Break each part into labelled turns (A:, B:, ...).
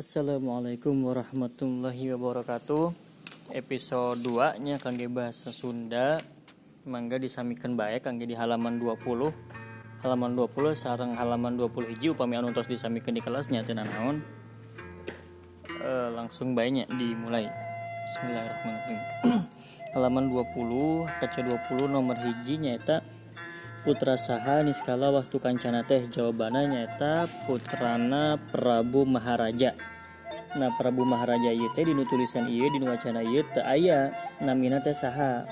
A: Assalamualaikum warahmatullahi wabarakatuh. Episode 2 nya kangge bahasa Sunda. Mangga disamikan baik kangge di halaman 20 Halaman 20 sarang halaman 20 hiji upami anu terus disamikan di kelasnya tenan naon e, Langsung baiknya dimulai. Bismillahirrahmanirrahim. Halaman 20 kaca 20 nomor hiji nyata putra saha niskala waktu kancana teh jawabannya nyata putrana Prabu Maharaja. Nah Prabu Maharaja ieu teh dinu tulisan ieu dinu wacana aya namina teh saha.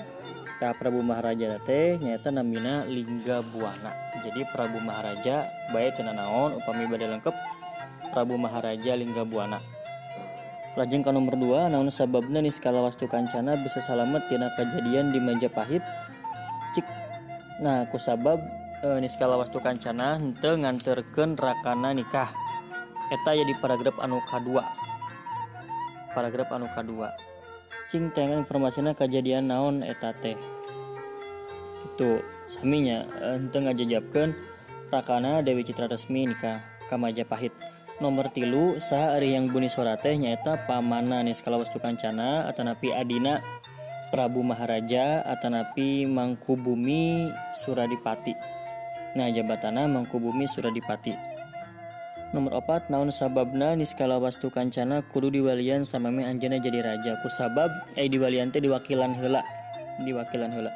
A: Ka Prabu Maharaja teh nyata namina Lingga Buana. Jadi Prabu Maharaja baik teu naon upami bade lengkap Prabu Maharaja Lingga Buana. Lajeng ke nomor 2 naon sababna niskala wastu kancana bisa selamat tina kejadian di Majapahit Nah kusabab e, niskala wastu kancana henteu nganterkeun rakana nikah. Eta jadi paragraf anu kadua. Paragraf anu kadua. Cing tengan informasinya kejadian naon eta teh. Itu saminya henteu ngajajabkeun rakana Dewi Citra resmi nikah ka Majapahit. Nomor tilu sah ari yang buni teh nyaeta pamana niskala wastu kancana atanapi adina Prabu Maharaja Atanapi Mangkubumi Suradipati. Nah jabatana Mangkubumi Suradipati. Nomor 4 naon sababna niskala wastu kancana kudu diwalian samame anjana jadi raja? Ku sabab eh diwalian teh diwakilan hela diwakilan hela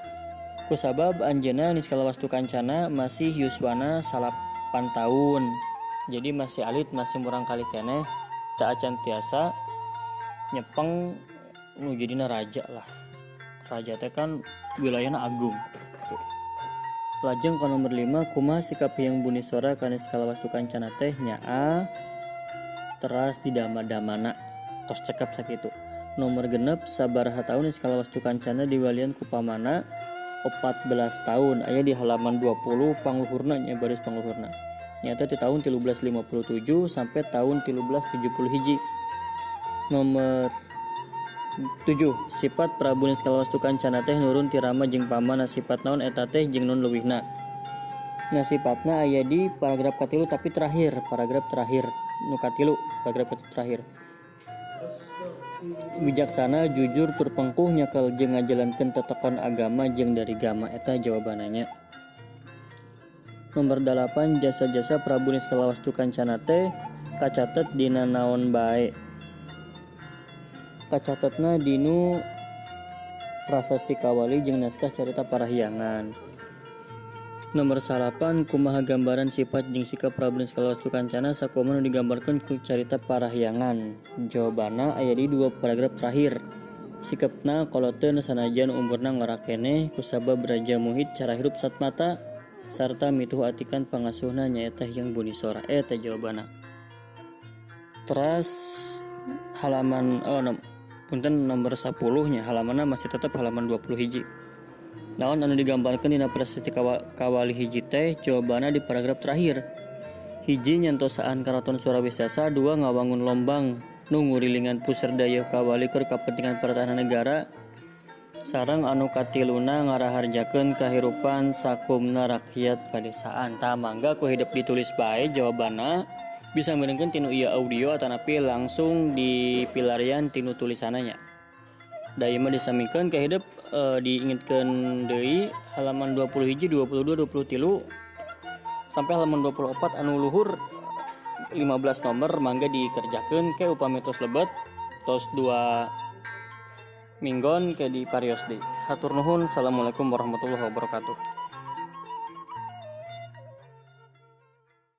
A: ku sabab anjana niskala wastu kancana masih yuswana salapan tahun. Jadi masih alit masih murang kali keneh. Tak acan tiasa nyepeng jadinya raja lah raja teh kan wilayahnya agung. Lajeng ke nomor 5 kuma sikap yang buni sora karena skala wastu kancana teh a teras di dama damana tos cekap sakitu. Nomor genep sabar tahun skala wastu kancana di walian kupamana 14 tahun. Ayah di halaman 20 pangluhurna nya baris pangluhurna. Nyata di tahun 1357 sampai tahun 1370 hiji. Nomor 7 sifat Prabu Niskalawastu Kancana teh nurun tirama jeng pamana sifat naon eta teh jeng nun leuwihna sifatna aya di paragraf katilu tapi terakhir. Paragraf terakhir nu katilu paragraf katilu terakhir. Bijaksana jujur turpengkuh nyakal jeng ngajalankan tetekon agama jeng dari gama eta jawabananya nomor 8 jasa-jasa Prabu Niskalawastu Kancana teh kacatet dina naon baik kacatatna dinu prasasti kawali jeung naskah carita parahyangan. Nomor salapan kumaha gambaran sifat jeung sikap Prabu Skalawastu Kancana sakumaha digambarkan ku carita parahyangan. Jawabana aya di dua paragraf terakhir. Sikapna koloten sanajan umurna ngorakene kusabab Raja Muhid cara hirup sat mata serta mituh atikan pangasuhna nyaeta yang bunisora eta jawabana teras halaman oh punten nomor 10 nya halaman masih tetap halaman 20 hiji. Naon anu digambarkan dina prasasti kawali hiji teh jawabannya di paragraf terakhir. Hiji nyantosaan karaton Surawisasa dua ngawangun lombang nungurilingan pusar daya kawali ke kepentingan pertahanan negara. Sarang anu katiluna ngaraharjakeun kahirupan sakumna rakyat pedesaan tamangga ku hidup ditulis baik jawabannya bisa mendengarkan tinu iya audio atau napi langsung di pilarian tinu tulisananya. Dayama disamikan ke hidup e, diingatkan dari halaman 20 hiji 22 20 tilu sampai halaman 24 anu luhur 15 nomor mangga dikerjakan ke upami tos lebet tos 2 minggon ke di parios de hatur nuhun assalamualaikum warahmatullahi wabarakatuh